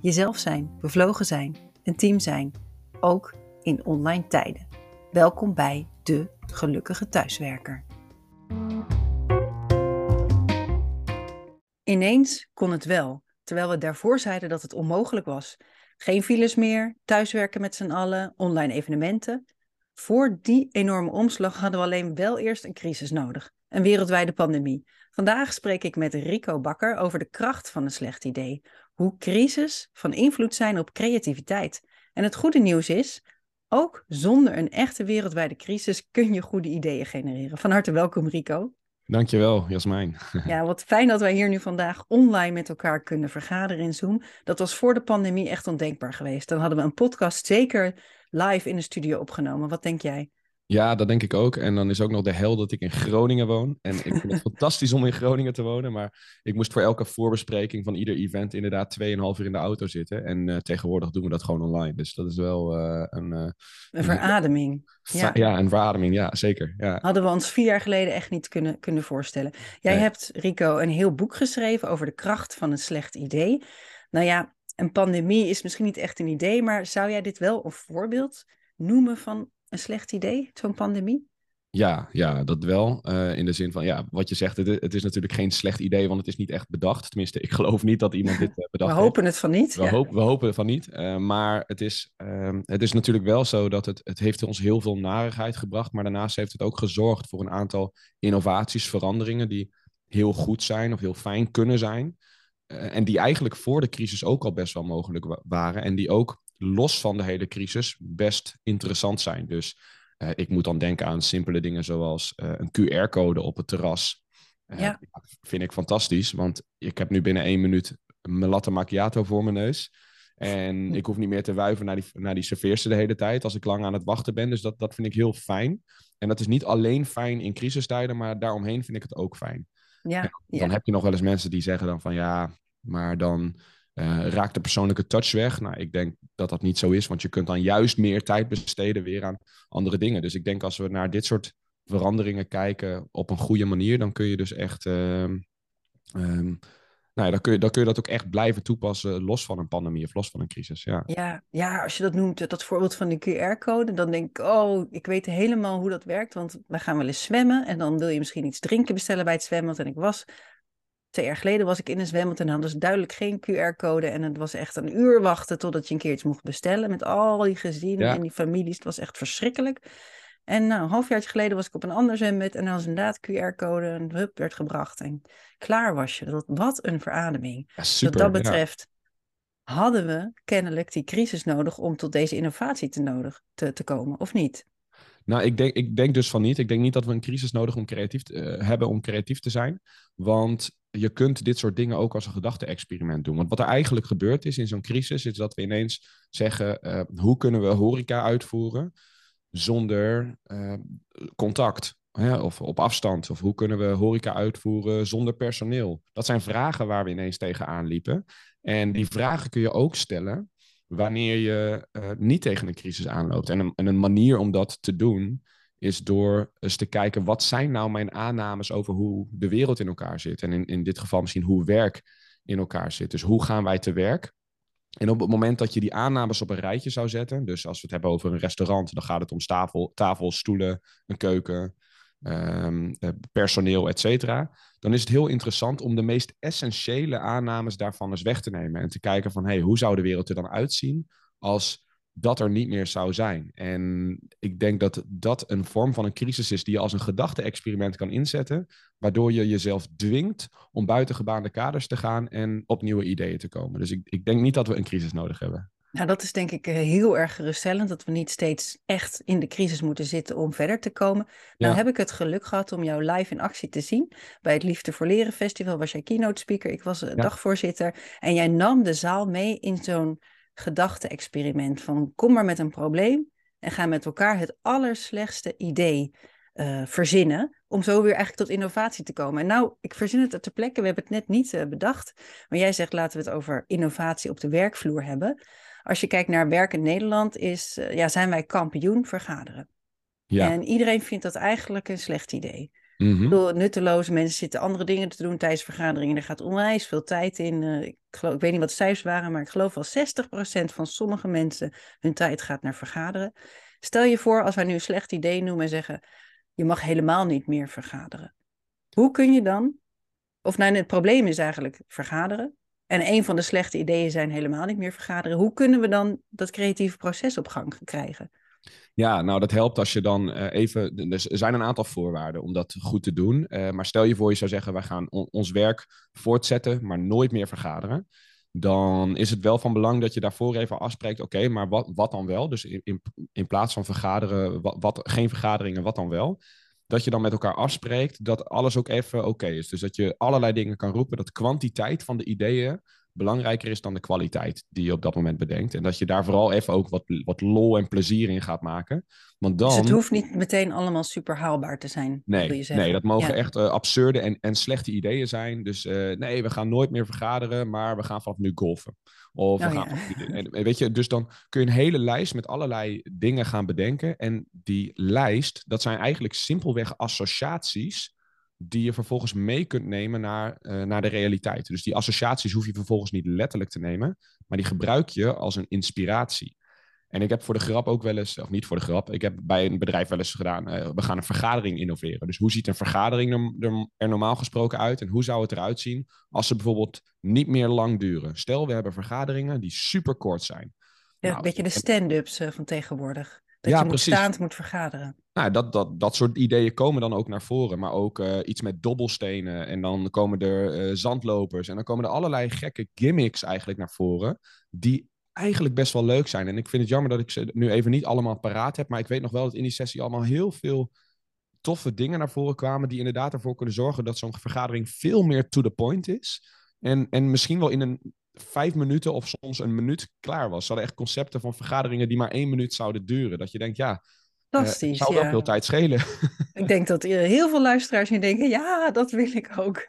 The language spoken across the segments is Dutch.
Jezelf zijn, bevlogen zijn, een team zijn, ook in online tijden. Welkom bij de gelukkige thuiswerker. Ineens kon het wel, terwijl we daarvoor zeiden dat het onmogelijk was. Geen files meer, thuiswerken met z'n allen, online evenementen. Voor die enorme omslag hadden we alleen wel eerst een crisis nodig, een wereldwijde pandemie. Vandaag spreek ik met Rico Bakker over de kracht van een slecht idee. Hoe crisis van invloed zijn op creativiteit. En het goede nieuws is, ook zonder een echte wereldwijde crisis kun je goede ideeën genereren. Van harte welkom Rico. Dankjewel, Jasmijn. Ja, wat fijn dat wij hier nu vandaag online met elkaar kunnen vergaderen in Zoom. Dat was voor de pandemie echt ondenkbaar geweest. Dan hadden we een podcast zeker live in de studio opgenomen. Wat denk jij? Ja, dat denk ik ook. En dan is ook nog de hel dat ik in Groningen woon. En ik vind het fantastisch om in Groningen te wonen. Maar ik moest voor elke voorbespreking van ieder event inderdaad 2,5 uur in de auto zitten. En uh, tegenwoordig doen we dat gewoon online. Dus dat is wel uh, een... Uh, een verademing. Ja. ja, een verademing. Ja, zeker. Ja. Hadden we ons vier jaar geleden echt niet kunnen, kunnen voorstellen. Jij nee. hebt, Rico, een heel boek geschreven over de kracht van een slecht idee. Nou ja, een pandemie is misschien niet echt een idee. Maar zou jij dit wel een voorbeeld noemen van een slecht idee, zo'n pandemie? Ja, ja, dat wel. Uh, in de zin van, ja, wat je zegt, het, het, is natuurlijk geen slecht idee, want het is niet echt bedacht. Tenminste, ik geloof niet dat iemand dit uh, bedacht We hopen heeft. het van niet. We, ja. hopen, we hopen van niet. Uh, maar het is, het is natuurlijk wel zo dat het, het heeft ons heel veel narigheid gebracht. Maar daarnaast heeft het ook gezorgd voor een aantal innovaties, veranderingen die heel goed zijn of heel fijn kunnen zijn. en die eigenlijk voor de crisis ook al best wel mogelijk waren. En die ook los van de hele crisis best interessant zijn. Dus uh, ik moet dan denken aan simpele dingen zoals uh, een QR-code op het terras. Uh, ja. Vind ik fantastisch, want ik heb nu binnen één minuut mijn latte macchiato voor mijn neus. En ik hoef niet meer te wuiven naar die, naar die serveerster de hele tijd als ik lang aan het wachten ben. Dus dat, dat vind ik heel fijn. En dat is niet alleen fijn in crisistijden, maar daaromheen vind ik het ook fijn. Ja, dan ja. heb je nog wel eens mensen die zeggen dan van ja, maar dan uh, raakt de persoonlijke touch weg. Nou, ik denk dat dat niet zo is, want je kunt dan juist meer tijd besteden weer aan andere dingen. Dus ik denk als we naar dit soort veranderingen kijken op een goede manier, dan kun je dus echt, uh, um, nou ja, dan kun je, dan kun je dat ook echt blijven toepassen, los van een pandemie of los van een crisis. Ja, ja, ja als je dat noemt, dat voorbeeld van de QR-code, dan denk ik, oh, ik weet helemaal hoe dat werkt, want we gaan wel eens zwemmen en dan wil je misschien iets drinken bestellen bij het zwembad. En ik was twee jaar geleden was ik in een zwembad en hadden ze duidelijk geen QR-code. En het was echt een uur wachten totdat je een keer iets mocht bestellen. Met al die gezinnen ja. en die families. Het was echt verschrikkelijk. En nou, een halfjaartje geleden was ik op een ander zwembad en dan was inderdaad QR-code en hup werd gebracht. En klaar was je. Dat, wat een verademing. Ja, super, Wat dat betreft ja. hadden we kennelijk die crisis nodig om tot deze innovatie te, nodig te, te komen, of niet? Nou, ik denk, ik denk dus van niet. Ik denk niet dat we een crisis nodig om creatief te, uh, hebben om creatief te zijn. Want je kunt dit soort dingen ook als een gedachte-experiment doen. Want wat er eigenlijk gebeurd is in zo'n crisis, is dat we ineens zeggen: uh, hoe kunnen we horeca uitvoeren zonder uh, contact? Hè? Of op afstand? Of hoe kunnen we horeca uitvoeren zonder personeel? Dat zijn vragen waar we ineens tegenaan liepen. En die vragen kun je ook stellen wanneer je uh, niet tegen een crisis aanloopt. En een, en een manier om dat te doen is door eens te kijken wat zijn nou mijn aannames over hoe de wereld in elkaar zit. En in, in dit geval misschien hoe werk in elkaar zit. Dus hoe gaan wij te werk? En op het moment dat je die aannames op een rijtje zou zetten, dus als we het hebben over een restaurant, dan gaat het om tafel, tafel stoelen, een keuken, um, personeel, et cetera. Dan is het heel interessant om de meest essentiële aannames daarvan eens weg te nemen. En te kijken van, hey, hoe zou de wereld er dan uitzien als dat er niet meer zou zijn? En ik denk dat dat een vorm van een crisis is die je als een gedachte-experiment kan inzetten, waardoor je jezelf dwingt om buiten gebaande kaders te gaan en op nieuwe ideeën te komen. Dus ik, ik denk niet dat we een crisis nodig hebben. Nou, dat is denk ik heel erg geruststellend, dat we niet steeds echt in de crisis moeten zitten om verder te komen. Nou heb ik het geluk gehad om jou live in actie te zien. Bij het Liefde voor Leren Festival was jij keynote speaker, ik was dagvoorzitter. En jij nam de zaal mee in zo'n gedachte-experiment van kom maar met een probleem en ga met elkaar het allerslechtste idee uh, verzinnen. Om zo weer eigenlijk tot innovatie te komen. En nou, ik verzin het ter plekke. We hebben het net niet uh, bedacht. Maar jij zegt laten we het over innovatie op de werkvloer hebben. Als je kijkt naar werk in Nederland, is, uh, ja, zijn wij kampioen vergaderen. Ja. En iedereen vindt dat eigenlijk een slecht idee. -hmm. nutteloze mensen zitten andere dingen te doen tijdens vergaderingen. Er gaat onwijs veel tijd in. ik, geloof, ik weet niet wat de cijfers waren, maar ik geloof wel 60% van sommige mensen hun tijd gaat naar vergaderen. Stel je voor als wij nu een slecht idee noemen en zeggen: je mag helemaal niet meer vergaderen. Hoe kun je dan, of nou het probleem is eigenlijk vergaderen, en een van de slechte ideeën zijn helemaal niet meer vergaderen. Hoe kunnen we dan dat creatieve proces op gang krijgen? Ja, nou dat helpt als je dan uh, even. Er zijn een aantal voorwaarden om dat goed te doen. Uh, maar stel je voor, je zou zeggen: wij gaan on ons werk voortzetten, maar nooit meer vergaderen dan is het wel van belang dat je daarvoor even afspreekt, oké, maar wat, wat dan wel? Dus in, in, plaats van vergaderen, wat, geen vergaderingen, wat dan wel? Dat je dan met elkaar afspreekt dat alles ook even oké is. Dus dat je allerlei dingen kan roepen, dat kwantiteit van de ideeën belangrijker is dan de kwaliteit die je op dat moment bedenkt. En dat je daar vooral even ook wat, wat lol en plezier in gaat maken. Want dan... Dus het hoeft niet meteen allemaal super haalbaar te zijn. Nee, je nee dat mogen echt uh, absurde en, en slechte ideeën zijn. Dus uh, nee, we gaan nooit meer vergaderen, maar we gaan vanaf nu golfen. Of we oh, gaan ja. en, weet je, dus dan kun je een hele lijst met allerlei dingen gaan bedenken. En die lijst, dat zijn eigenlijk simpelweg associaties die je vervolgens mee kunt nemen naar, uh, naar de realiteit. Dus die associaties hoef je vervolgens niet letterlijk te nemen, maar die gebruik je als een inspiratie. En ik heb voor de grap ook wel eens, of niet voor de grap, ik heb bij een bedrijf wel eens gedaan, uh, we gaan een vergadering innoveren. Dus hoe ziet een vergadering er, er, normaal gesproken uit en hoe zou het eruit zien als ze bijvoorbeeld niet meer lang duren? Stel, we hebben vergaderingen die super kort zijn. Ja, nou, een beetje de stand-ups uh, van tegenwoordig. Dat ja, je moet staand moet vergaderen. Nou, dat, dat, dat soort ideeën komen dan ook naar voren. Maar ook uh, iets met dobbelstenen. En dan komen er uh, zandlopers. En dan komen er allerlei gekke gimmicks eigenlijk naar voren. Die eigenlijk best wel leuk zijn. En ik vind het jammer dat ik ze nu even niet allemaal paraat heb. Maar ik weet nog wel dat in die sessie allemaal heel veel toffe dingen naar voren kwamen. Die inderdaad ervoor kunnen zorgen dat zo'n vergadering veel meer to the point is. En, en misschien wel in een vijf minuten of soms een minuut klaar was. Ze hadden echt concepten van vergaderingen die maar één minuut zouden duren. Dat je denkt, ja, eh, Fantastisch, uh, zou wel veel tijd schelen. Ik denk dat heel veel luisteraars nu denken, ja, dat wil ik ook.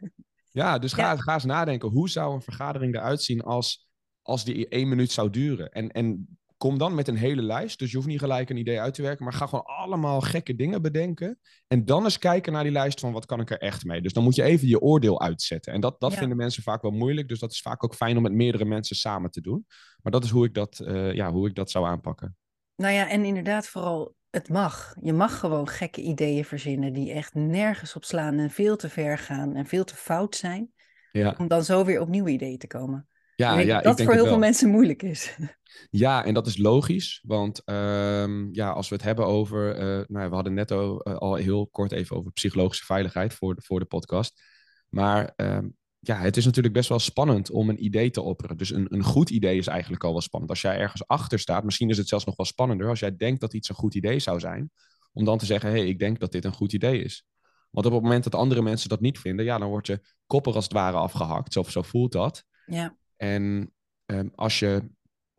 Ja, dus ga, ga eens nadenken. Hoe zou een vergadering eruit zien als, als die één minuut zou duren? En, en kom dan met een hele lijst. Dus je hoeft niet gelijk een idee uit te werken, maar ga gewoon allemaal gekke dingen bedenken. En dan eens kijken naar die lijst van wat kan ik er echt mee. Dus dan moet je even je oordeel uitzetten. En dat, dat vinden mensen vaak wel moeilijk. Dus dat is vaak ook fijn om met meerdere mensen samen te doen. Maar dat is hoe ik dat, uh, ja, hoe ik dat zou aanpakken. Nou ja, en inderdaad vooral het mag. Je mag gewoon gekke ideeën verzinnen die echt nergens op slaan en veel te ver gaan en veel te fout zijn. Ja. Om dan zo weer op nieuwe ideeën te komen. Ja, ja, dat voor heel veel mensen moeilijk is. Ja, en dat is logisch, want um, ja, als we het hebben over, uh, nou, we hadden net al, uh, al, heel kort even over psychologische veiligheid voor de, voor de podcast. Maar um, ja, het is natuurlijk best wel spannend om een idee te opperen. Dus een, een goed idee is eigenlijk al wel spannend. Als jij ergens achter staat, misschien is het zelfs nog wel spannender als jij denkt dat iets een goed idee zou zijn, om dan te zeggen, hé, hey, ik denk dat dit een goed idee is. Want op het moment dat andere mensen dat niet vinden, ja, dan wordt je kopper als het ware afgehakt. Zo, zo voelt dat. Ja. En um, als je,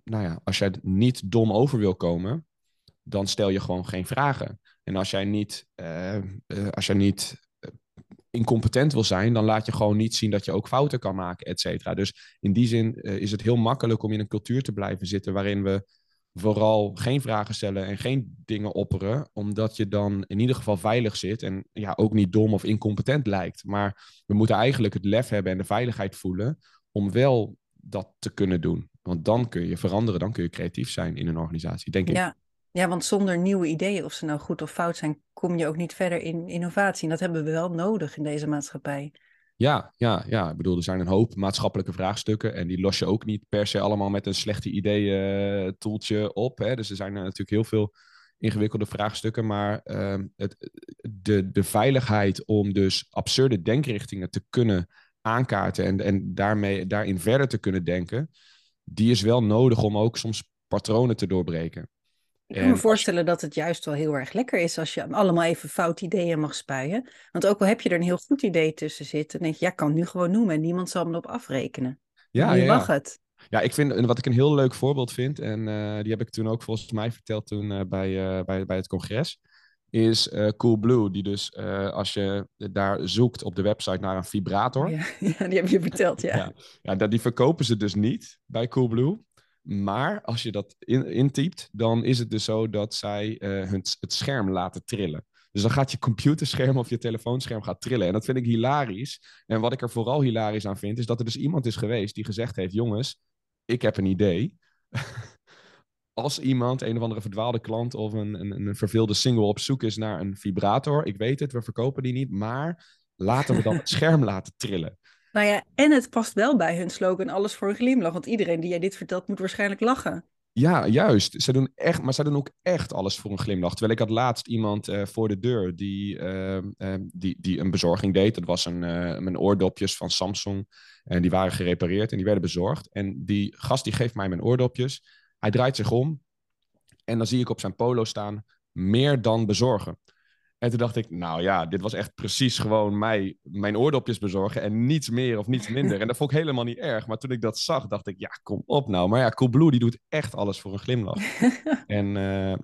nou ja, als jij niet dom over wil komen, dan stel je gewoon geen vragen. En als jij niet, uh, uh, als jij niet eh, incompetent wil zijn, dan laat je gewoon niet zien dat je ook fouten kan maken, et cetera. Dus in die zin is het heel makkelijk om in een cultuur te blijven zitten waarin we vooral geen vragen stellen en geen dingen opperen, omdat je dan in ieder geval veilig zit en ja, ook niet dom of incompetent lijkt. Maar we moeten eigenlijk het lef hebben en de veiligheid voelen om wel dat te kunnen doen. Want dan kun je veranderen, dan kun je creatief zijn in een organisatie, denk ik. Ja. Ja, want zonder nieuwe ideeën, of ze nou goed of fout zijn, kom je ook niet verder in innovatie. En dat hebben we wel nodig in deze maatschappij. Ja, ja, ja. Ik bedoel, er zijn een hoop maatschappelijke vraagstukken. En die los je ook niet per se allemaal met een slechte ideeën toeltje op. Hè. Dus er zijn natuurlijk heel veel ingewikkelde vraagstukken. Maar uh, het, de, de veiligheid om dus absurde denkrichtingen te kunnen aankaarten en, en daarmee, daarin verder te kunnen denken, die is wel nodig om ook soms patronen te doorbreken. Ik kan me voorstellen dat het juist wel heel erg lekker is als je allemaal even fout ideeën mag spuien. Want ook al heb je er een heel goed idee tussen zitten, denk je, ja, kan het nu gewoon noemen en niemand zal me erop afrekenen. Ja, je ja, mag het. Ja, ik vind, wat ik een heel leuk voorbeeld vind, en eh, die heb ik toen ook volgens mij verteld toen uh, bij, uh, bij, bij het congres, is uh, Coolblue. Die dus, als je daar zoekt op de website naar een vibrator. Ja, ja die heb je verteld, ja. ja. ja, die verkopen ze dus niet bij Coolblue. Maar als je dat in, intypt, dan is het dus zo dat zij hun, het scherm laten trillen. Dus dan gaat je computerscherm of je telefoonscherm gaat trillen. En dat vind ik hilarisch. En wat ik er vooral hilarisch aan vind, is dat er dus iemand is geweest die gezegd heeft: jongens, ik heb een idee. Als iemand, een of andere verdwaalde klant of een, een, een verveelde single op zoek is naar een vibrator, ik weet het, we verkopen die niet, maar laten we dan het scherm laten trillen. Nou ja, en het past wel bij hun slogan alles voor een glimlach. Want iedereen die jij dit vertelt moet waarschijnlijk lachen. Ja, juist. Ze doen echt, maar ze doen ook echt alles voor een glimlach. Terwijl ik had laatst iemand uh, voor de deur die, uh, uh, die, die een bezorging deed. Dat was een, mijn oordopjes van Samsung. En die waren gerepareerd en die werden bezorgd. En die gast die geeft mij mijn oordopjes. Hij draait zich om. En dan zie ik op zijn polo staan, meer dan bezorgen. En toen dacht ik, nou ja, dit was echt precies gewoon mij, mijn oordopjes bezorgen en niets meer of niets minder. En dat vond ik helemaal niet erg. Maar toen ik dat zag, dacht ik, ja, kom op nou. Maar ja, Coolblue die doet echt alles voor een glimlach. en uh,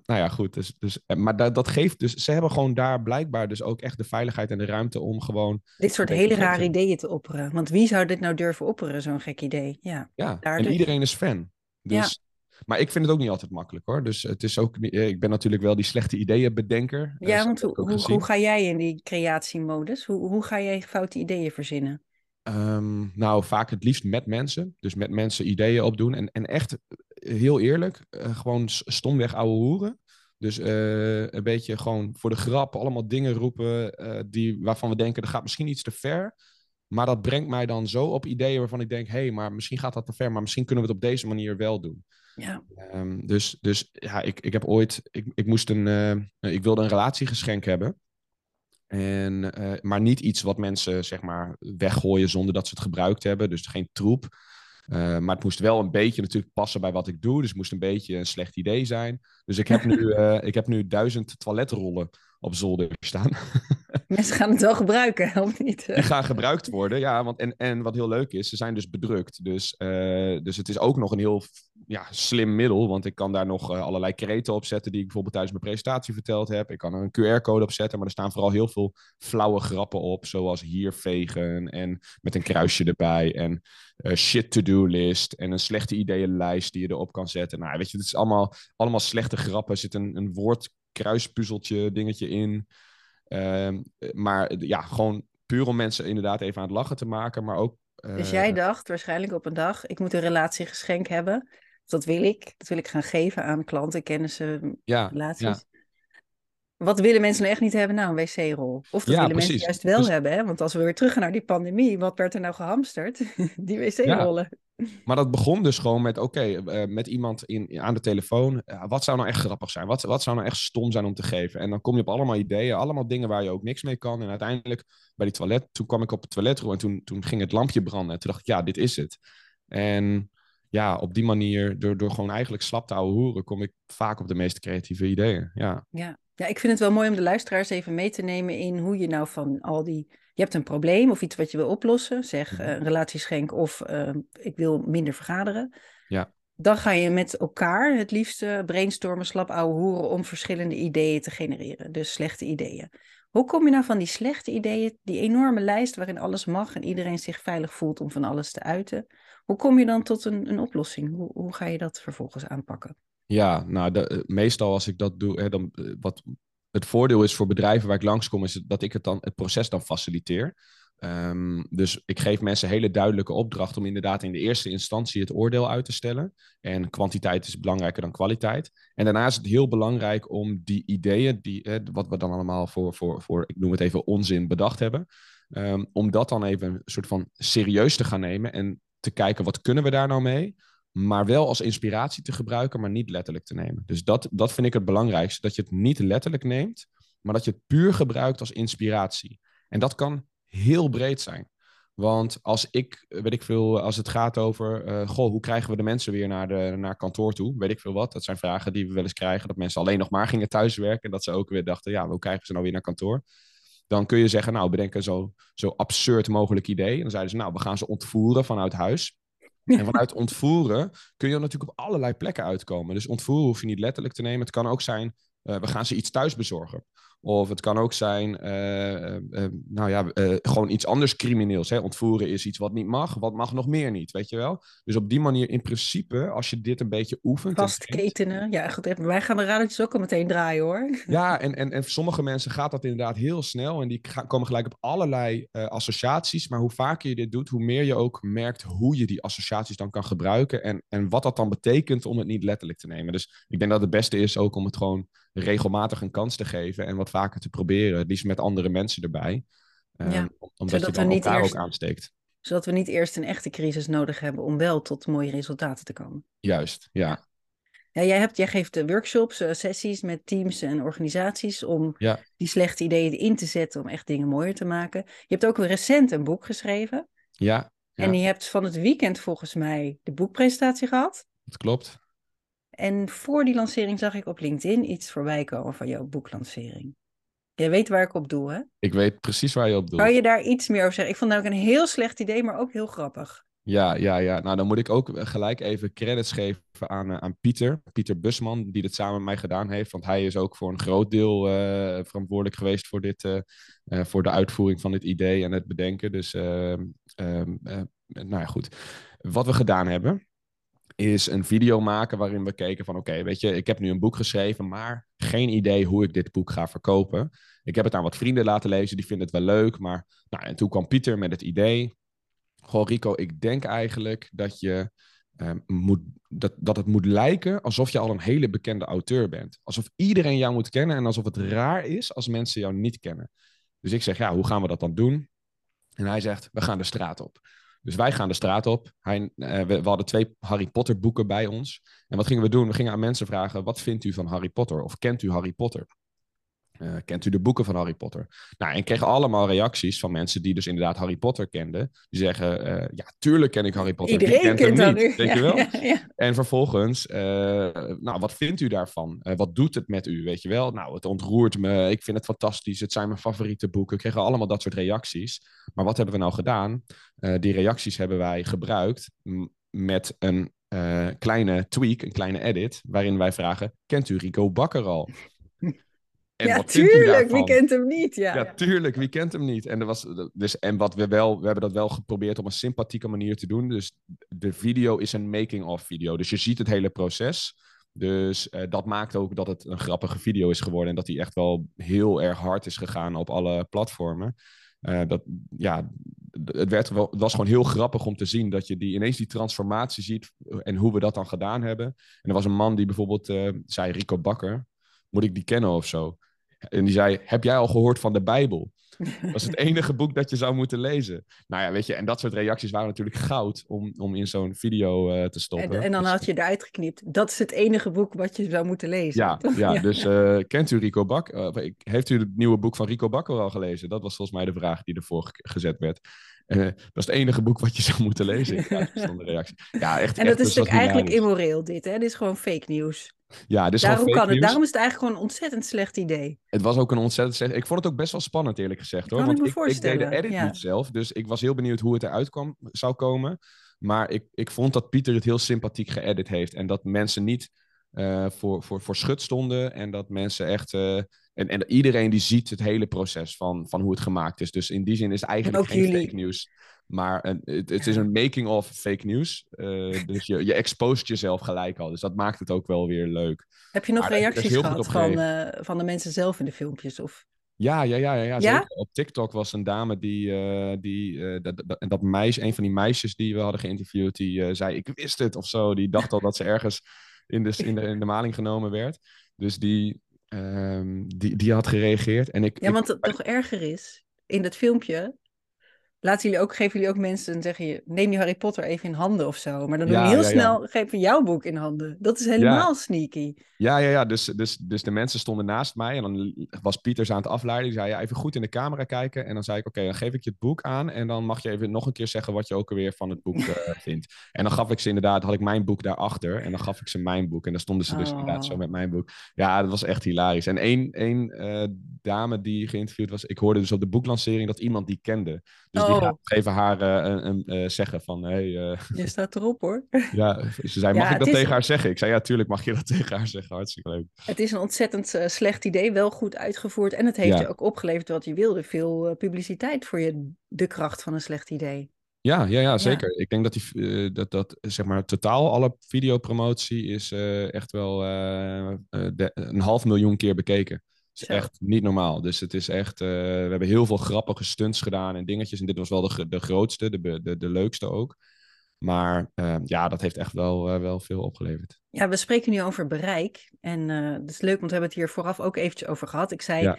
nou ja, goed. Dus, dus, eh, maar dat, dat geeft dus, ze hebben gewoon daar blijkbaar dus ook echt de veiligheid en de ruimte om gewoon... Dit soort hele rare ideeën te opperen. Want wie zou dit nou durven opperen, zo'n gek idee? Ja, ja en dus. iedereen is fan. Dus maar ik vind het ook niet altijd makkelijk hoor. Dus het is ook, eh, ik ben natuurlijk wel die slechte ideeën bedenker. Ja, want hoe, hoe, hoe, ga jij in die creatiemodus? Hoe, hoe ga jij foute ideeën verzinnen? Um, nou, vaak het liefst met mensen. Dus met mensen ideeën opdoen. En, en echt, eh, heel eerlijk, uh, gewoon stomweg ouwe hoeren. Dus uh, een beetje gewoon voor de grap allemaal dingen roepen uh, die, waarvan we denken, dat gaat misschien iets te ver. Maar dat brengt mij dan zo op ideeën waarvan ik denk, hé, hey, maar misschien gaat dat te ver, maar misschien kunnen we het op deze manier wel doen. Ja. Um, dus, dus ja, ik, ik heb ooit, ik, ik moest een, uh, ik wilde een relatiegeschenk hebben. En, uh, maar niet iets wat mensen zeg maar weggooien zonder dat ze het gebruikt hebben. Dus geen troep. Uh, maar het moest wel een beetje natuurlijk passen bij wat ik doe. Dus het moest een beetje een slecht idee zijn. Dus ik heb nu, ik heb nu duizend toiletrollen op zolder staan. Mensen gaan het wel gebruiken, of niet? Die gaan gebruikt worden, ja. Want, en, en wat heel leuk is, ze zijn dus bedrukt. Dus, uh, dus het is ook nog een heel ja, slim middel. Want ik kan daar nog uh, allerlei kreten op zetten die ik bijvoorbeeld tijdens mijn presentatie verteld heb. Ik kan er een QR-code op zetten, maar er staan vooral heel veel flauwe grappen op. Zoals hier vegen en met een kruisje erbij. En uh, shit to-do list en een slechte ideeënlijst die je erop kan zetten. Nou, weet je, het is allemaal, allemaal slechte grappen. Er zit een, een woord kruispuzzeltje dingetje in. Ehm, maar ja, gewoon puur om mensen inderdaad even aan het lachen te maken, maar ook... dus jij eh, dacht waarschijnlijk op een dag, ik moet een relatiegeschenk hebben. Dat wil ik. Dat wil ik gaan geven aan klanten, kennissen, ja, relaties. Ja. Wat willen mensen nou echt niet hebben? Nou, een wc-rol. Of dat willen mensen juist wel dus hebben. Hè? Want als we weer terug gaan naar die pandemie, wat werd er nou gehamsterd? die wc-rollen. Maar dat begon dus gewoon met, oké, eh, met iemand in, aan de telefoon. wat zou nou echt grappig zijn? Wat, wat zou nou echt stom zijn om te geven? En dan kom je op allemaal ideeën, allemaal dingen waar je ook niks mee kan. En uiteindelijk bij die toilet, toen kwam ik op het toiletrol en toen, toen ging het lampje branden. En toen dacht ik, ja, dit is het. En ja, op die manier, door, door gewoon eigenlijk slap te houden hoeren, kom ik vaak op de meest creatieve ideeën. Ja. ja. Ja, ik vind het wel mooi om de luisteraars even mee te nemen in hoe je nou van al die. Je hebt een probleem of iets wat je wil oplossen, zeg mhm. een relatieschenk of uh, ik wil minder vergaderen. Ja. Dan ga je met elkaar het liefste brainstormen, slap ouwe hoeren om verschillende ideeën te genereren. Dus slechte ideeën. Hoe kom je nou van die slechte ideeën, die enorme lijst waarin alles mag en iedereen zich veilig voelt om van alles te uiten? Hoe kom je dan tot een, een oplossing? Hoe, hoe ga je dat vervolgens aanpakken? Ja, nou, de, eh, meestal als ik dat doe, hè, dan, eh, wat het voordeel is voor bedrijven waar ik langskom, is dat ik het, dan, het proces dan faciliteer. Um, dus ik geef mensen hele duidelijke opdracht om inderdaad in de eerste instantie het oordeel uit te stellen. En kwantiteit is belangrijker dan kwaliteit. En daarna is het heel belangrijk om die ideeën, die, wat we dan allemaal voor, voor, voor, ik noem het even onzin, bedacht hebben. Um, om dat dan even een soort van serieus te gaan nemen en te kijken wat kunnen we daar nou mee maar wel als inspiratie te gebruiken, maar niet letterlijk te nemen. Dus dat, dat vind ik het belangrijkste, dat je het niet letterlijk neemt, maar dat je het puur gebruikt als inspiratie. En dat kan heel breed zijn. Want als ik, weet ik veel, als het gaat over, uh, goh, hoe krijgen we de mensen weer naar, de, naar kantoor toe? Weet ik veel wat. Dat zijn vragen die we wel eens krijgen. Dat mensen alleen nog maar gingen thuiswerken. En dat ze ook weer dachten, ja, hoe krijgen ze nou weer naar kantoor? Dan kun je zeggen, nou, bedenk een zo, zo absurd mogelijk idee. En dan zeiden ze, nou, we gaan ze ontvoeren vanuit huis. En vanuit ontvoeren kun je natuurlijk op allerlei plekken uitkomen. Dus ontvoeren hoef je niet letterlijk te nemen. Het kan ook zijn, uh, we gaan ze iets thuis bezorgen. Of het kan ook zijn, uh, uh, nou ja, gewoon iets anders crimineels. Hè? Ontvoeren is iets wat niet mag, wat mag nog meer niet, weet je wel? Dus op die manier, in principe, als je dit een beetje oefent... Vastketenen, ja goed, wij gaan de radertjes ook al meteen draaien hoor. Ja, en, en, en voor sommige mensen gaat dat inderdaad heel snel en die gaan, komen gelijk op allerlei associaties. Maar hoe vaker je dit doet, hoe meer je ook merkt hoe je die associaties dan kan gebruiken en, en wat dat dan betekent om het niet letterlijk te nemen. Dus ik denk dat het beste is ook om het gewoon regelmatig een kans te geven en wat vaker te proberen, liefst met andere mensen erbij. Um, ja, omdat je dan elkaar eerst, ook aansteekt. Zodat we niet eerst een echte crisis nodig hebben om wel tot mooie resultaten te komen. Juist, ja. ja jij, hebt, jij geeft workshops, uh, sessies met teams en organisaties om ja. die slechte ideeën in te zetten om echt dingen mooier te maken. Je hebt ook recent een boek geschreven. Ja. ja. En je hebt van het weekend volgens mij de boekpresentatie gehad. Dat klopt. En voor die lancering zag ik op LinkedIn iets voorbij komen van jouw boeklancering. Jij weet waar ik op doe, hè? Ik weet precies waar je op doet. Kan je daar iets meer over zeggen? Ik vond het ook een heel slecht idee, maar ook heel grappig. Ja, ja, ja. Nou, dan moet ik ook gelijk even credits geven aan, uh, aan Pieter. Pieter Busman, die dit samen met mij gedaan heeft. Want hij is ook voor een groot deel uh, verantwoordelijk geweest voor, dit, uh, voor de uitvoering van dit idee en het bedenken. Dus, ehm, ehm, nou ja, goed. Wat we gedaan hebben, is een video maken waarin we keken van oké, weet je, ik heb nu een boek geschreven, maar geen idee hoe ik dit boek ga verkopen. Ik heb het aan wat vrienden laten lezen, die vinden het wel leuk, maar nou, en toen kwam Pieter met het idee. Goh, Rico, ik denk eigenlijk dat je um, moet, dat, dat het moet lijken alsof je al een hele bekende auteur bent. Alsof iedereen jou moet kennen en alsof het raar is als mensen jou niet kennen. Dus ik zeg, ja, hoe gaan we dat dan doen? En hij zegt, we gaan de straat op. Dus wij gaan de straat op. Hij, we, we, hadden twee Harry Potter boeken bij ons. En wat gingen we doen? We gingen aan mensen vragen: wat vindt u van Harry Potter? Of kent u Harry Potter? Uh, kent u de boeken van Harry Potter? Nou, en kregen allemaal reacties van mensen die dus inderdaad Harry Potter kenden. Die zeggen, uh, ja, tuurlijk ken ik Harry Potter. Iedereen kent hem niet, je wel? Ja, ja. En vervolgens, uh, nou, wat vindt u daarvan? wat doet het met u, weet je wel? Nou, het ontroert me, ik vind het fantastisch, het zijn mijn favoriete boeken. We kregen allemaal dat soort reacties. Maar wat hebben we nou gedaan? die reacties hebben wij gebruikt met een kleine tweak, een kleine edit, waarin wij vragen, kent u Rico Bakker al? En ja, tuurlijk, wie kent hem niet? Ja. ja, tuurlijk, wie kent hem niet? En, er was, dus, en wat we wel, we hebben dat wel geprobeerd op een sympathieke manier te doen. Dus de video is een making-of video. Dus je ziet het hele proces. Dus uh, dat maakt ook dat het een grappige video is geworden. En dat hij echt wel heel erg hard is gegaan op alle platformen. Uh, dat, ja, het, werd wel, het was gewoon heel grappig om te zien dat je die, ineens die transformatie ziet en hoe we dat dan gedaan hebben. En er was een man die bijvoorbeeld uh, zei, Rico Bakker, moet ik die kennen of zo? En die zei, heb jij al gehoord van de Bijbel? Dat is het enige boek dat je zou moeten lezen. Nou ja, weet je, en dat soort reacties waren natuurlijk goud om, om in zo'n video uh, te stoppen. En, en dan dus had je eruit geknipt. Dat is het enige boek wat je zou moeten lezen. Ja, ja, ja. dus uh, kent u Rico Bak? Uh, heeft u het nieuwe boek van Rico Bakker al gelezen? Dat was volgens mij de vraag die ervoor gezet werd. Dat is het enige boek wat je zou moeten lezen. Ja, de reactie. Ja, echt, en dat echt, is natuurlijk eigenlijk immoreel, dit. Hè? Dit is gewoon fake nieuws. Ja, dus daarom, kan het, daarom is het eigenlijk gewoon een ontzettend slecht idee. Het was ook een ontzettend slecht... Ik vond het ook best wel spannend, eerlijk gezegd. Hoor. Kan Want ik, me ik, ik deed de edit ja. niet zelf, dus ik was heel benieuwd hoe het eruit kwam, zou komen. Maar ik, ik vond dat Pieter het heel sympathiek geëdit heeft. En dat mensen niet uh, voor, voor, voor schut stonden. En dat mensen echt... Uh, en, en iedereen die ziet het hele proces van, van hoe het gemaakt is. Dus in die zin is het eigenlijk geen jullie. fake nieuws. Maar een, het, het, is een making of fake news. Uh, dus je, je expost jezelf gelijk al. Dus dat maakt het ook wel weer leuk. Heb je nog maar reacties gehad van, uh, van de mensen zelf in de filmpjes? Of... Ja, ja, ja, ja, ja, ja? Op TikTok was een dame die, uh, die dat, dat, dat, meisje, een van die meisjes die we hadden geïnterviewd, die zei: Ik wist het of zo. Die dacht al dat ze ergens in de, in de, in de maling genomen werd. Dus die, um, die, die had gereageerd. En ik, ja, want het nog erger is, in dat filmpje laten jullie ook, geven jullie ook mensen, zeggen je, neem die Harry Potter even in handen of zo. Maar dan doen Ja, we heel ja, ja. snel, geven jouw boek in handen. Dat is helemaal sneaky. Ja, ja, ja. Dus, dus, dus de mensen stonden naast mij en dan was Pieters aan het afleiden. Die zei, ja, even goed in de camera kijken. En dan zei ik, oké, dan geef ik je het boek aan. En dan mag je even nog een keer zeggen wat je ook alweer van het boek eh, vindt. En dan gaf ik ze inderdaad, had ik mijn boek daarachter. En dan gaf ik ze mijn boek. En dan stonden ze dus Oh. inderdaad zo met mijn boek. Ja, dat was echt hilarisch. En één, één eh, dame die geïnterviewd was, ik hoorde dus op de boeklancering dat iemand die kende. Dus die Oh. haar eh, een, een, eh, zeggen van, hey, eh, Je staat erop hoor. ja, ze zei, Ja, mag ik dat is- tegen haar zeggen? Ik zei, ja, tuurlijk mag je dat tegen haar zeggen. Hartstikke leuk. Het is een ontzettend slecht idee, wel goed uitgevoerd. En het heeft je ook opgeleverd wat je wilde. Veel publiciteit voor je, de kracht van een slecht idee. Ja, ja, ja, zeker. Ik denk dat, die, dat, dat zeg maar totaal alle videopromotie is echt wel de- een half miljoen keer bekeken. Het is Zo. echt niet normaal. Dus het is echt, eh, we hebben heel veel grappige stunts gedaan en dingetjes. En dit was wel de, de grootste, de, de, de leukste ook. Maar eh, ja, dat heeft echt wel, eh, wel veel opgeleverd. Ja, we spreken nu over bereik. En dat is leuk, want we hebben het hier vooraf ook eventjes over gehad. Ik zei, Ja.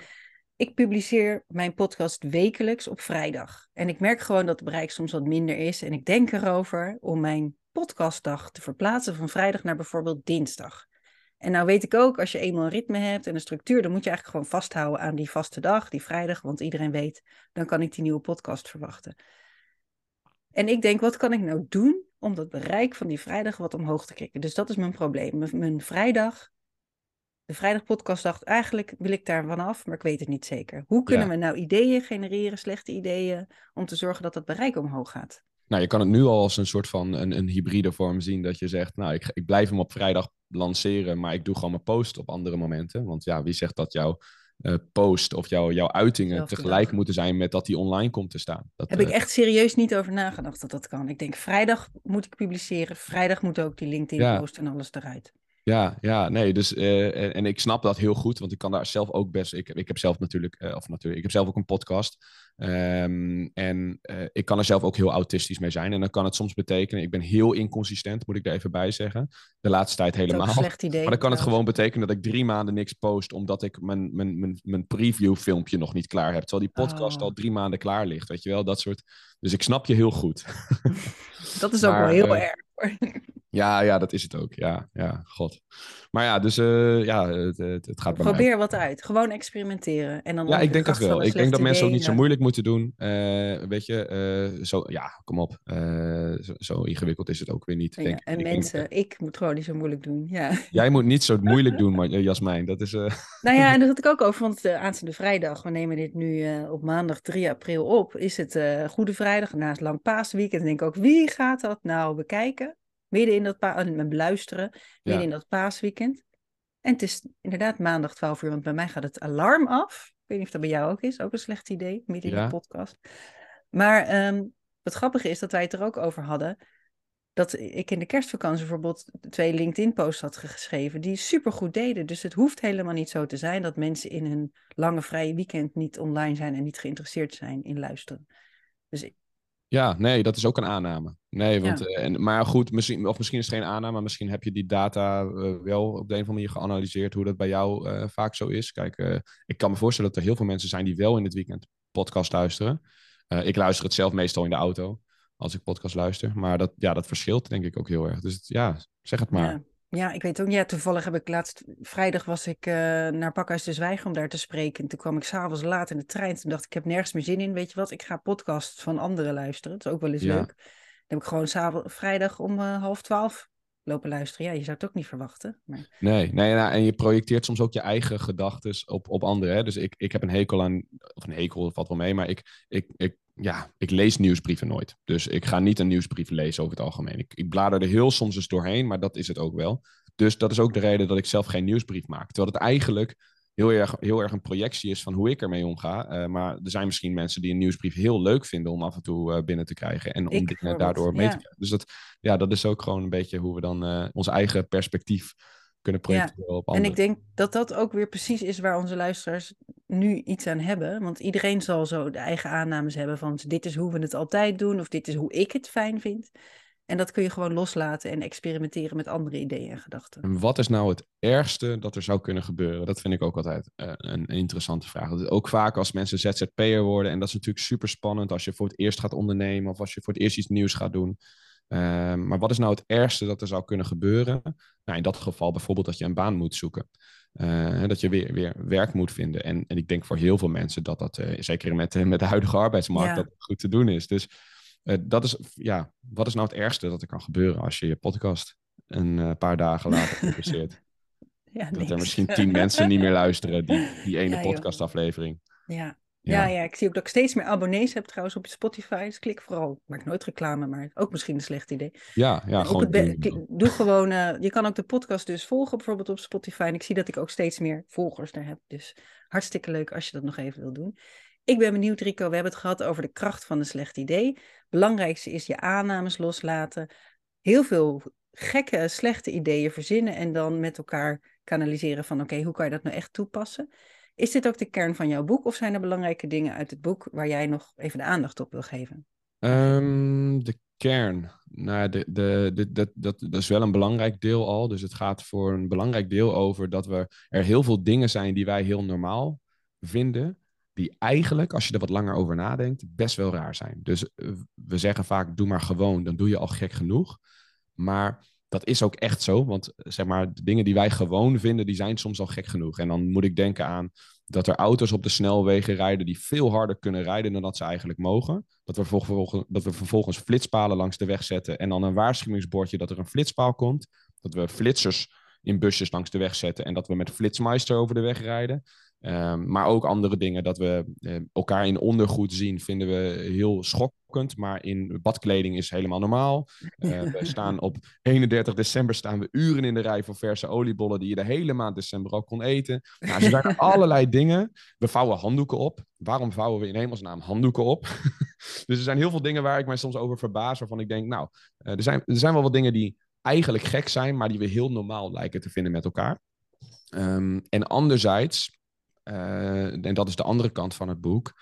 ik publiceer mijn podcast wekelijks op vrijdag. En ik merk gewoon dat het bereik soms wat minder is. En ik denk erover om mijn podcastdag te verplaatsen van vrijdag naar bijvoorbeeld dinsdag. En nou weet ik ook, als je eenmaal een ritme hebt en een structuur, dan moet je eigenlijk gewoon vasthouden aan die vaste dag, die vrijdag. Want iedereen weet, dan kan ik die nieuwe podcast verwachten. En ik denk, wat kan ik nou doen om dat bereik van die vrijdag wat omhoog te krikken? Dus dat is mijn probleem. Mijn, mijn vrijdag, de vrijdagpodcastdag, eigenlijk wil ik daar vanaf, maar ik weet het niet zeker. Hoe kunnen Ja. we nou ideeën genereren, slechte ideeën, om te zorgen dat dat bereik omhoog gaat? Nou, je kan het nu al als een soort van een, een hybride vorm zien. Dat je zegt, nou, ik, ik blijf hem op vrijdag lanceren, maar ik doe gewoon mijn post op andere momenten. Want ja, wie zegt dat jouw eh, post of jouw, jouw uitingen Zelfde tegelijk dag. moeten zijn met dat die online komt te staan? Dat, Heb ik eh, echt serieus niet over nagedacht dat dat kan. Ik denk, vrijdag moet ik publiceren, vrijdag moet ook die Ja. LinkedIn-post en alles eruit. Ja, ja, nee, dus eh, en, en ik snap dat heel goed, want ik kan daar zelf ook best. Ik, ik heb zelf natuurlijk, eh, of natuurlijk, ik heb zelf ook een podcast. Ehm, en eh, ik kan er zelf ook heel autistisch mee zijn. En dan kan het soms betekenen, ik ben heel inconsistent, moet ik er even bij zeggen. De laatste tijd Dat is ook helemaal. een slecht idee. Maar dan kan het gewoon betekenen dat ik drie maanden niks post, omdat ik mijn, mijn, mijn, mijn preview filmpje nog niet klaar heb. Terwijl die podcast Oh. al drie maanden klaar ligt, weet je wel, dat soort. Dus ik snap je heel goed. Dat is ook wel heel erg. Ja, ja, dat is het ook. Ja, ja, god. Maar ja, dus eh, ja, het, het, het gaat bij mij. Probeer wat uit. Gewoon experimenteren. En dan Ja, ik de denk van wel. Ik denk dat mensen ook niet zo moeilijk moeten doen. Eh, weet je, eh, zo, ja, kom op. Zo, zo ingewikkeld is het ook weer niet. ja, denk ik. en Ik denk- mensen, ik moet gewoon niet zo moeilijk doen. Ja. Jij moet niet zo moeilijk doen, maar, Jasmijn. Dat is. Nou ja, en dat had ik ook over, want aanstaande vrijdag, we nemen dit nu op maandag 3 april op, is het Goede Vrijdag, naast lang paasweekend. En denk ik ook, wie gaat dat nou bekijken? Midden in dat pa en beluisteren, midden Ja. in dat paasweekend. En het is inderdaad maandag 12 uur, want bij mij gaat het alarm af. Ik weet niet of dat bij jou ook is, ook een slecht idee, midden in Ja. de podcast. Maar um, het grappige is dat wij het er ook over hadden, dat ik in de kerstvakantie bijvoorbeeld twee LinkedIn-posts had geschreven die supergoed deden. Dus het hoeft helemaal niet zo te zijn dat mensen in hun lange vrije weekend niet online zijn en niet geïnteresseerd zijn in luisteren. Dus ik- Ja, nee, dat is ook een aanname. Nee, want, Ja. eh, en, maar goed, misschien, of misschien is het geen aanname, maar misschien heb je die data eh, wel op de een of andere manier geanalyseerd hoe dat bij jou eh, vaak zo is. Kijk, ik kan me voorstellen dat er heel veel mensen zijn die wel in het weekend podcast luisteren. Ik luister het zelf meestal in de auto als ik podcast luister, maar dat, ja, dat verschilt denk ik ook heel erg. Dus ja, zeg het maar. ja. Ja, ik weet ook niet. Ja, toevallig heb ik laatst, vrijdag was ik eh, naar Pakhuis de Zwijger om daar te spreken. En toen kwam ik s'avonds laat in de trein. Toen dacht ik, ik heb nergens meer zin in. Weet je wat, ik ga podcasts van anderen luisteren. Dat is ook wel eens Ja. leuk. Dan heb ik gewoon s'avonds, vrijdag om eh, half twaalf lopen luisteren. Ja, je zou het ook niet verwachten. Maar... Nee, nee nou, en je projecteert soms ook je eigen gedachten op, op anderen. Hè? Dus ik, ik heb een hekel aan, of een hekel valt wel mee, maar ik, ik, ik, ja, ik lees nieuwsbrieven nooit. Dus ik ga niet een nieuwsbrief lezen over het algemeen. Ik, ik blader er heel soms eens doorheen, maar dat is het ook wel. Dus dat is ook de reden dat ik zelf geen nieuwsbrief maak. Terwijl het eigenlijk heel erg, heel erg een projectie is van hoe ik ermee omga. Uh, maar er zijn misschien mensen die een nieuwsbrief heel leuk vinden om af en toe uh, binnen te krijgen. En om Ik dingen daardoor mee ja. te krijgen. Dus dat, ja, dat is ook gewoon een beetje hoe we dan uh, ons eigen perspectief kunnen projecteren ja. op anderen. En ik denk dat dat ook weer precies is waar onze luisteraars nu iets aan hebben. Want iedereen zal zo de eigen aannames hebben van dit is hoe we het altijd doen of dit is hoe ik het fijn vind. En dat kun je gewoon loslaten en experimenteren met andere ideeën en gedachten. En wat is nou het ergste dat er zou kunnen gebeuren? Dat vind ik ook altijd uh, een, interessante vraag. ook vaak als mensen ZZP'er worden, en dat is natuurlijk super spannend als je voor het eerst gaat ondernemen of als je voor het eerst iets nieuws gaat doen. Uh, maar wat is nou het ergste dat er zou kunnen gebeuren? Nou, in dat geval bijvoorbeeld dat je een baan moet zoeken. Uh, dat je weer, weer werk moet vinden. En, en ik denk voor heel veel mensen dat dat, uh, zeker met, met de huidige arbeidsmarkt, ja. dat goed te doen is. Dus uh, dat is, ja, wat is nou het ergste dat er kan gebeuren als je je podcast een paar dagen later publiceert? ja, dat er misschien tien mensen niet meer luisteren, die, die ene ja, podcastaflevering. Ja, ja. Ja, ik zie ook dat ik steeds meer abonnees heb trouwens op Spotify. Dus klik vooral. Ik maak nooit reclame, maar ook misschien een slecht idee. Ja, ja gewoon. Doen, doe gewoon. Uh, je kan ook de podcast dus volgen, bijvoorbeeld op Spotify. En ik zie dat ik ook steeds meer volgers daar heb. Dus hartstikke leuk als je dat nog even wil doen. Ik ben benieuwd, Rico. We hebben het gehad over de kracht van een slecht idee. Belangrijkste is je aannames loslaten. Heel veel gekke, slechte ideeën verzinnen en dan met elkaar kanaliseren van oké, hoe kan je dat nou echt toepassen? Is dit ook de kern van jouw boek of zijn er belangrijke dingen uit het boek waar jij nog even de aandacht op wil geven? Um, de kern. Nou, de, de, dat, dat, dat is wel een belangrijk deel al. Dus het gaat voor een belangrijk deel over dat we, er heel veel dingen zijn die wij heel normaal vinden. Die eigenlijk, als je er wat langer over nadenkt, best wel raar zijn. Dus eh, we zeggen vaak: doe maar gewoon, dan doe je al gek genoeg. Maar dat is ook echt zo. Want zeg maar, de dingen die wij gewoon vinden, die zijn soms al gek genoeg. En dan moet ik denken aan dat er auto's op de snelwegen rijden die veel harder kunnen rijden dan dat ze eigenlijk mogen. Dat we, vervolgens, dat we vervolgens flitspalen langs de weg zetten en dan een waarschuwingsbordje dat er een flitspaal komt. Dat we flitsers in busjes langs de weg zetten en dat we met Flitsmeister over de weg rijden. Um, maar ook andere dingen, dat we uh, elkaar in ondergoed zien, vinden we heel schokkend. Maar in badkleding is helemaal normaal. Uh, we staan op 31 december staan we uren in de rij voor verse oliebollen die je de hele maand december ook kon eten. Nou, er zijn allerlei dingen. We vouwen handdoeken op. Waarom vouwen we in hemelsnaam handdoeken op? dus er zijn heel veel dingen waar ik mij soms over verbaas, waarvan ik denk, nou, uh, er, zijn, er zijn wel wat dingen die eigenlijk gek zijn, maar die we heel normaal lijken te vinden met elkaar. Um, en anderzijds uh, en dat is de andere kant van het boek,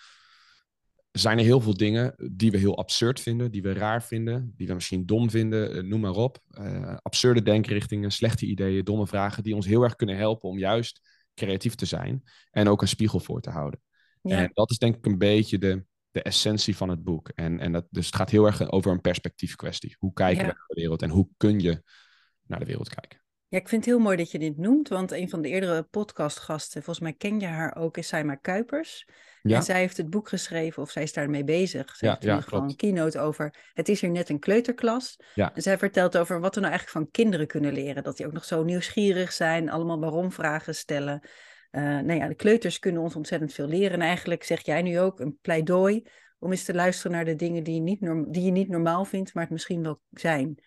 zijn er heel veel dingen die we heel absurd vinden, die we raar vinden, die we misschien dom vinden, uh, noem maar op. Uh, absurde denkrichtingen, slechte ideeën, domme vragen, die ons heel erg kunnen helpen om juist creatief te zijn en ook een spiegel voor te houden. Ja. En dat is denk ik een beetje de, de essentie van het boek. En, en dat, dus het gaat heel erg over een perspectiefkwestie. Hoe kijken ja. we naar de wereld en hoe kun je naar de wereld kijken? Ja, ik vind het heel mooi dat je dit noemt, want een van de eerdere podcastgasten, volgens mij ken je haar ook, is Saima Kuipers. Ja? En zij heeft het boek geschreven, of zij is daarmee bezig. Ze ja, heeft ja, gewoon een keynote over, het is hier net een kleuterklas. Ja. En zij vertelt over wat we nou eigenlijk van kinderen kunnen leren. Dat die ook nog zo nieuwsgierig zijn, allemaal waarom vragen stellen. Uh, nou ja, de kleuters kunnen ons ontzettend veel leren. En eigenlijk zeg jij nu ook een pleidooi om eens te luisteren naar de dingen die je niet, die je niet normaal vindt, maar het misschien wel zijn.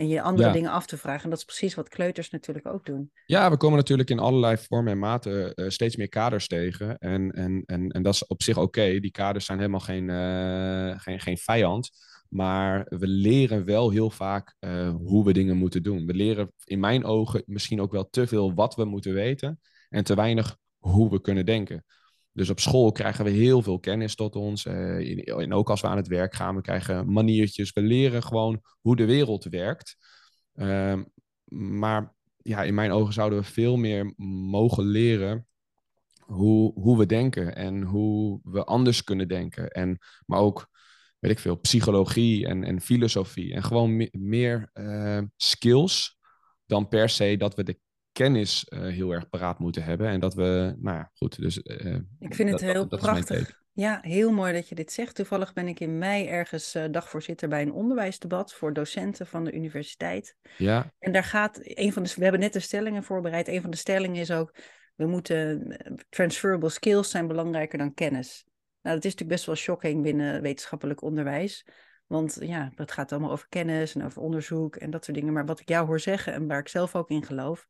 En je andere dingen af te vragen. En dat is precies wat kleuters natuurlijk ook doen. Ja, we komen natuurlijk in allerlei vormen en maten uh, steeds meer kaders tegen. En, en, en, en dat is op zich oké. Die kaders zijn helemaal geen, uh, geen, geen vijand. Maar we leren wel heel vaak uh, hoe we dingen moeten doen. We leren in mijn ogen misschien ook wel te veel wat we moeten weten. En te weinig hoe we kunnen denken. Dus op school krijgen we heel veel kennis tot ons. En ook als we aan het werk gaan, we krijgen maniertjes. We leren gewoon hoe de wereld werkt. Uh, maar ja, in mijn ogen zouden we veel meer mogen leren hoe, hoe we denken en hoe we anders kunnen denken. En, maar ook, weet ik veel, psychologie en, en filosofie. En gewoon me meer uh, skills dan per se dat we de kennis uh, heel erg paraat moeten hebben. En dat we, nou ja, goed. Dus, uh, ik vind het heel dat, prachtig. Ja, heel mooi dat je dit zegt. Toevallig ben ik in mei ergens uh, dagvoorzitter bij een onderwijsdebat voor docenten van de universiteit. Ja. En daar gaat een van de, we hebben net de stellingen voorbereid. Een van de stellingen is ook, we moeten, transferable skills zijn belangrijker dan kennis. Nou, dat is natuurlijk best wel shocking binnen wetenschappelijk onderwijs. Want ja, het gaat allemaal over kennis en over onderzoek en dat soort dingen. Maar wat ik jou hoor zeggen en waar ik zelf ook in geloof,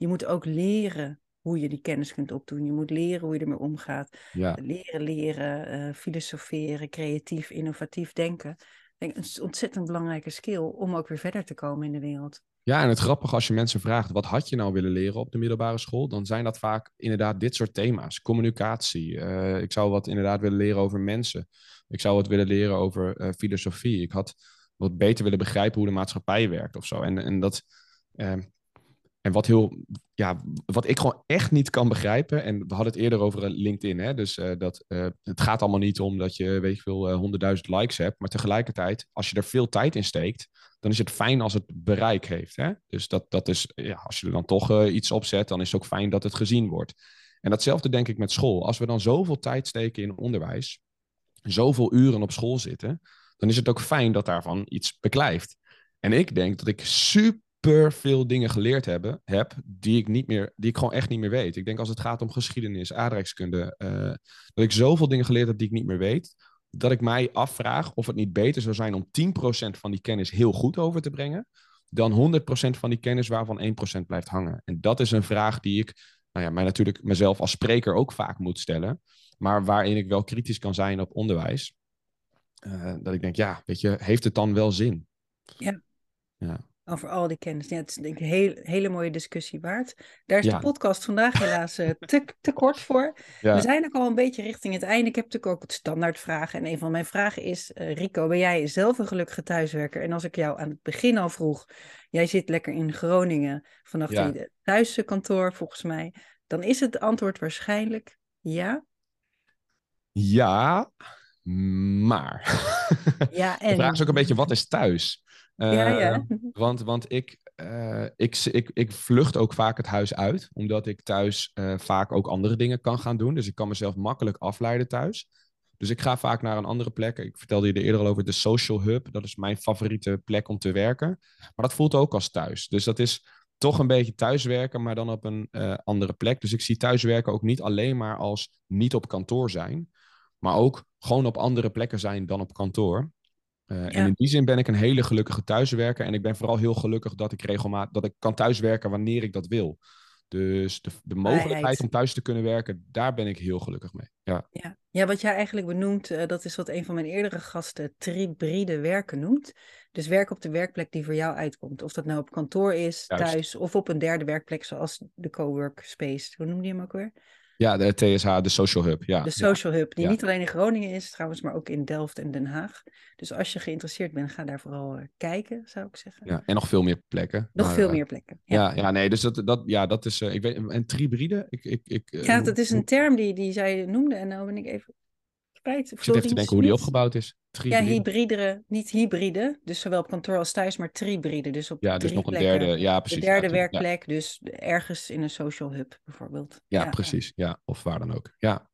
je moet ook leren hoe je die kennis kunt opdoen. Je moet leren hoe je ermee omgaat. Ja. Leren, leren, uh, filosoferen, creatief, innovatief denken. Ik denk een ontzettend belangrijke skill om ook weer verder te komen in de wereld. Ja, en het grappige als je mensen vraagt, wat had je nou willen leren op de middelbare school? Dan zijn dat vaak inderdaad dit soort thema's. Communicatie. Uh, ik zou wat inderdaad willen leren over mensen. Ik zou wat willen leren over uh, filosofie. Ik had wat beter willen begrijpen hoe de maatschappij werkt of zo. En, en dat. En wat heel, ja, wat ik gewoon echt niet kan begrijpen, en we hadden het eerder over eh, LinkedIn, hè, dus eh, dat eh, het gaat allemaal niet om dat je, weet je veel, honderdduizend likes hebt, maar tegelijkertijd, als je er veel tijd in steekt, dan is het fijn als het bereik heeft. Hè? Dus dat, dat is, ja, als je er dan toch iets op zet, dan is het ook fijn dat het gezien wordt. En datzelfde denk ik met school. Als we dan zoveel tijd steken in onderwijs, zoveel uren op school zitten, dan is het ook fijn dat daarvan iets beklijft. En ik denk dat ik super super veel dingen geleerd hebben, heb die ik, niet meer, die ik gewoon echt niet meer weet. Ik denk als het gaat om geschiedenis, aardrijkskunde, uh, dat ik zoveel dingen geleerd heb die ik niet meer weet, dat ik mij afvraag of het niet beter zou zijn om 10% van die kennis heel goed over te brengen, dan 100% van die kennis waarvan 1% blijft hangen. En dat is een vraag die ik nou ja, mij natuurlijk mezelf als spreker ook vaak moet stellen, maar waarin ik wel kritisch kan zijn op onderwijs. Uh, dat ik denk, ja, weet je, heeft het dan wel zin? Ja. ja over al die kennis. Ja, het is denk ik een heel, hele mooie discussie waard. Daar is de podcast vandaag helaas uh, te, te kort voor. We zijn ook al een beetje richting het einde. Ik heb natuurlijk ook het standaardvragen. En een van mijn vragen is, uh, Rico, ben jij zelf een gelukkige thuiswerker? En als ik jou aan het begin al vroeg, jij zit lekker in Groningen vanaf ja. die thuiskantoor volgens mij. Dan is het antwoord waarschijnlijk ja. Ja, maar. Ja, en... De vraag is ook een beetje, wat is thuis? ja, ja. Ehm, want, want ik, uh, ik, ik, ik vlucht ook vaak het huis uit, omdat ik thuis uh, vaak ook andere dingen kan gaan doen. Dus ik kan mezelf makkelijk afleiden thuis. Dus ik ga vaak naar een andere plek. Ik vertelde je er eerder al over de Social Hub. Dat is mijn favoriete plek om te werken. Maar dat voelt ook als thuis. Dus dat is toch een beetje thuiswerken, maar dan op een andere plek. Dus ik zie thuiswerken ook niet alleen maar als niet op kantoor zijn, maar ook gewoon op andere plekken zijn dan op kantoor. Uh, En in die zin ben ik een hele gelukkige thuiswerker. En ik ben vooral heel gelukkig dat ik regelmatig dat ik kan thuiswerken wanneer ik dat wil. Dus de, de mogelijkheid om thuis te kunnen werken, daar ben ik heel gelukkig mee. Ja, ja. ja wat jij eigenlijk benoemt, uh, dat is wat een van mijn eerdere gasten tribride werken noemt. Dus werk op de werkplek die voor jou uitkomt. Of dat nou op kantoor is, thuis of op een derde werkplek zoals de cowork space. Hoe noemde je hem ook weer? Ja, de TSH, de Social Hub. Ja. De Social Hub, die niet alleen in Groningen is trouwens, maar ook in Delft en Den Haag. Dus als je geïnteresseerd bent, ga daar vooral uh, kijken, zou ik zeggen. Ja, en nog veel meer plekken. Nog veel uh, meer plekken. Ja. ja, ja, nee, dus dat, dat, ja, dat is. Uh, ik weet, en tribride? Ik, ik, ik, ja, dat is een term die, die zij noemde. En nou ben ik even ik zit even te denken hoe die opgebouwd is. Ja, hybride, niet hybride, dus zowel op kantoor als thuis, maar tribride. Dus op ja, dus nog een derde, ja, precies. De derde werkplek, dus ergens in een social hub bijvoorbeeld. Ja, precies. Ja, of waar dan ook. Ja,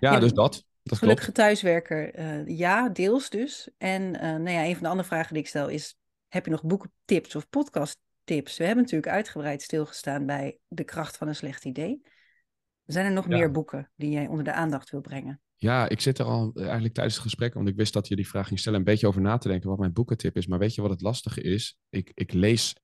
ja, dus dat. dat gelukkige thuiswerker, uh, ja, deels dus. En uh, nou ja, een van de andere vragen die ik stel is, heb je nog boekentips of podcasttips? We hebben natuurlijk uitgebreid stilgestaan bij de kracht van een slecht idee. Zijn er nog meer boeken die jij onder de aandacht wil brengen? Ja, ik zit er al eigenlijk tijdens het gesprek, want ik wist dat je die vraag ging stellen, een beetje over na te denken wat mijn boekentip is. Maar weet je wat het lastige is? Ik, ik lees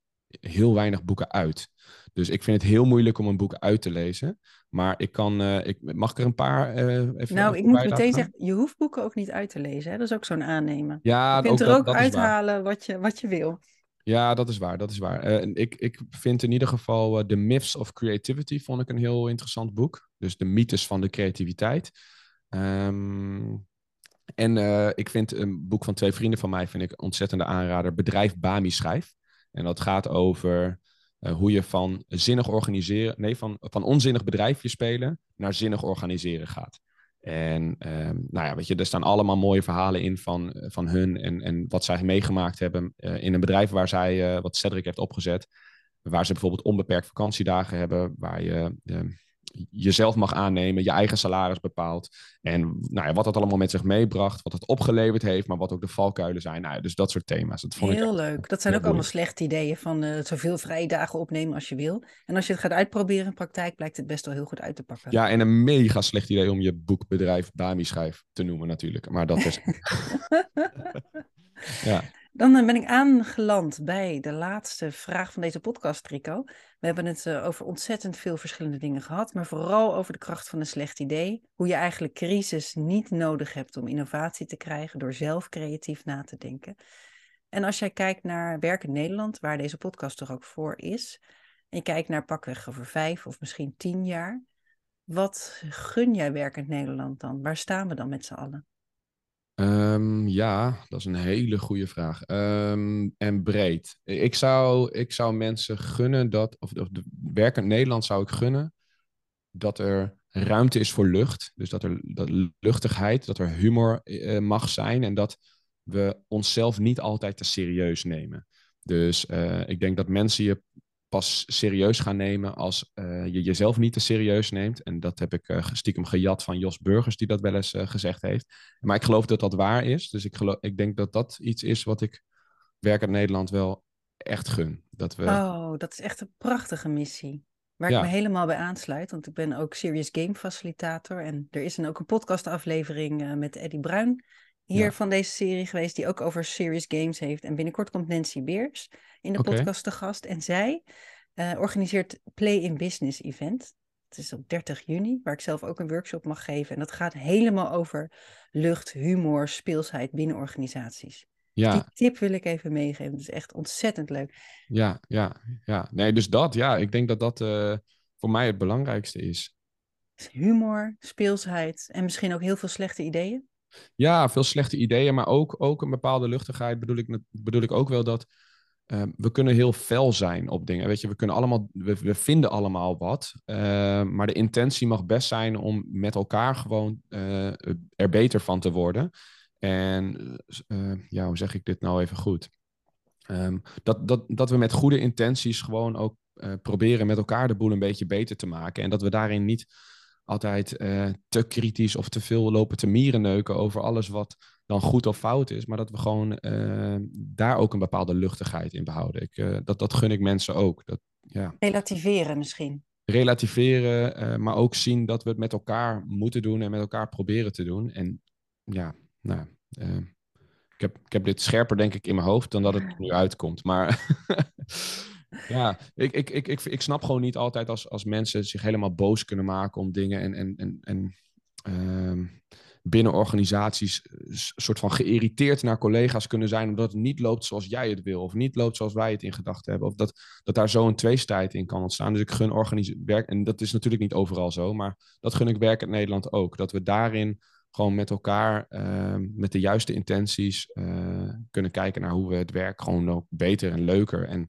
heel weinig boeken uit. Dus ik vind het heel moeilijk om een boek uit te lezen. Maar ik kan, uh, ik, mag ik er een paar uh, even Nou, ik moet meteen zeggen, je hoeft boeken ook niet uit te lezen. Hè? Dat is ook zo'n aannemen. Ja, je kunt er ook uithalen wat je, wat je wil. Ja, dat is waar, dat is waar. Uh, ik, ik vind in ieder geval The Myths of Creativity vond ik een heel interessant boek. Dus de mythes van de creativiteit. Um, en uh, ik vind een boek van twee vrienden van mij, vind ik ontzettende aanrader, Bedrijf Bami Schrijf. En dat gaat over uh, hoe je van zinnig organiseren, nee, van, van onzinnig bedrijfje spelen naar zinnig organiseren gaat. En um, nou ja, weet je, er staan allemaal mooie verhalen in van, van hun en, en wat zij meegemaakt hebben in een bedrijf waar zij, wat Cedric heeft opgezet. Waar ze bijvoorbeeld onbeperkt vakantiedagen hebben, waar je jezelf mag aannemen, je eigen salaris bepaalt. En nou ja, wat dat allemaal met zich meebracht, wat het opgeleverd heeft, maar wat ook de valkuilen zijn. Nou, dus dat soort thema's. Dat vond heel ik leuk. Dat zijn ook allemaal slechte ideeën van uh, zoveel vrije dagen opnemen als je wil. En als je het gaat uitproberen in praktijk, blijkt het best wel heel goed uit te pakken. Ja, en een mega slecht idee om je boekbedrijf Bami Schrijf te noemen natuurlijk. Maar dat is... ja. Dan eh, ben ik aangeland bij de laatste vraag van deze podcast, Rico. We hebben het eh, over ontzettend veel verschillende dingen gehad, maar vooral over de kracht van een slecht idee. Hoe je eigenlijk crisis niet nodig hebt om innovatie te krijgen door zelf creatief na te denken. En als jij kijkt naar werk in Nederland, waar deze podcast toch ook voor is, en je kijkt naar pakweg over vijf of misschien tien jaar, wat gun jij werkend Nederland dan? Waar staan we dan met z'n allen? Ehm, ja, dat is een hele goede vraag. Ehm, en breed. Ik zou, ik zou mensen gunnen dat, of, de werkend Nederland zou ik gunnen, dat er ruimte is voor lucht. Dus dat er dat luchtigheid, dat er humor eh, mag zijn en dat we onszelf niet altijd te serieus nemen. Dus uh, ik denk dat mensen je pas serieus gaan nemen als uh, je jezelf niet te serieus neemt. En dat heb ik uh, stiekem gejat van Jos Burgers, die dat wel eens gezegd heeft. Maar ik geloof dat dat waar is. Dus ik, geloof, ik denk dat dat iets is wat ik werk in Nederland wel echt gun. Dat we... Oh, dat is echt een prachtige missie. Waar ik me helemaal bij aansluit, want ik ben ook Serious Game Facilitator. En er is dan ook een podcastaflevering met Eddie Bruin hier ja. van deze serie geweest, die ook over Serious Games heeft. En binnenkort komt Nancy Beers in de okay. podcast te gast. En zij uh, organiseert Play in Business Event. Het is op 30 juni, waar ik zelf ook een workshop mag geven. En dat gaat helemaal over lucht, humor, speelsheid binnen organisaties. Ja. Die tip wil ik even meegeven. Het is echt ontzettend leuk. Ja, ja, ja. Nee, dus dat, ja. Ik denk dat dat uh, voor mij het belangrijkste is. Humor, speelsheid en misschien ook heel veel slechte ideeën. Ja, veel slechte ideeën, maar ook, ook een bepaalde luchtigheid. Bedoel ik, bedoel ik ook wel dat uh, we kunnen heel fel zijn op dingen. Weet je, we kunnen allemaal, we, vinden allemaal wat. Uh, maar de intentie mag best zijn om met elkaar gewoon uh, er beter van te worden. En ja, hoe zeg ik dit nou even goed? Um, dat, dat, dat we met goede intenties gewoon ook proberen met elkaar de boel een beetje beter te maken. En dat we daarin niet altijd uh, te kritisch of te veel lopen te mierenneuken over alles wat dan goed of fout is. Maar dat we gewoon uh, daar ook een bepaalde luchtigheid in behouden. Ik, uh, dat, dat gun ik mensen ook. Dat, ja. Relativeren misschien. Relativeren, maar ook zien dat we het met elkaar moeten doen en met elkaar proberen te doen. En ja, nou, ik, heb, ik heb dit scherper denk ik in mijn hoofd dan dat het nu uitkomt. Maar Ja, ik, ik, ik, ik, ik snap gewoon niet altijd als, als mensen zich helemaal boos kunnen maken om dingen en, en, en, en uh, binnen organisaties een soort van geïrriteerd naar collega's kunnen zijn omdat het niet loopt zoals jij het wil of niet loopt zoals wij het in gedachten hebben. Of dat, dat daar zo een tweestrijd in kan ontstaan. Dus ik gun werk, en dat is natuurlijk niet overal zo, maar dat gun ik werk in Nederland ook. Dat we daarin gewoon met elkaar, uh, met de juiste intenties, uh, kunnen kijken naar hoe we het werk gewoon ook beter en leuker en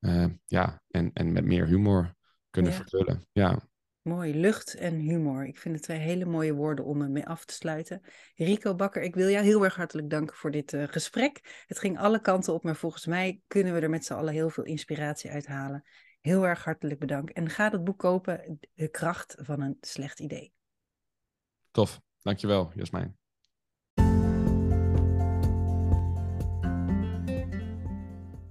uh, ja, en, en met meer humor kunnen ja. vervullen. Ja. Mooi, lucht en humor. Ik vind het twee hele mooie woorden om ermee af te sluiten. Rico Bakker, ik wil jou heel erg hartelijk danken voor dit uh, gesprek. Het ging alle kanten op, maar volgens mij kunnen we er met z'n allen heel veel inspiratie uithalen. Heel erg hartelijk bedankt. En ga het boek kopen, De kracht van een slecht idee. Tof, dankjewel Jasmijn.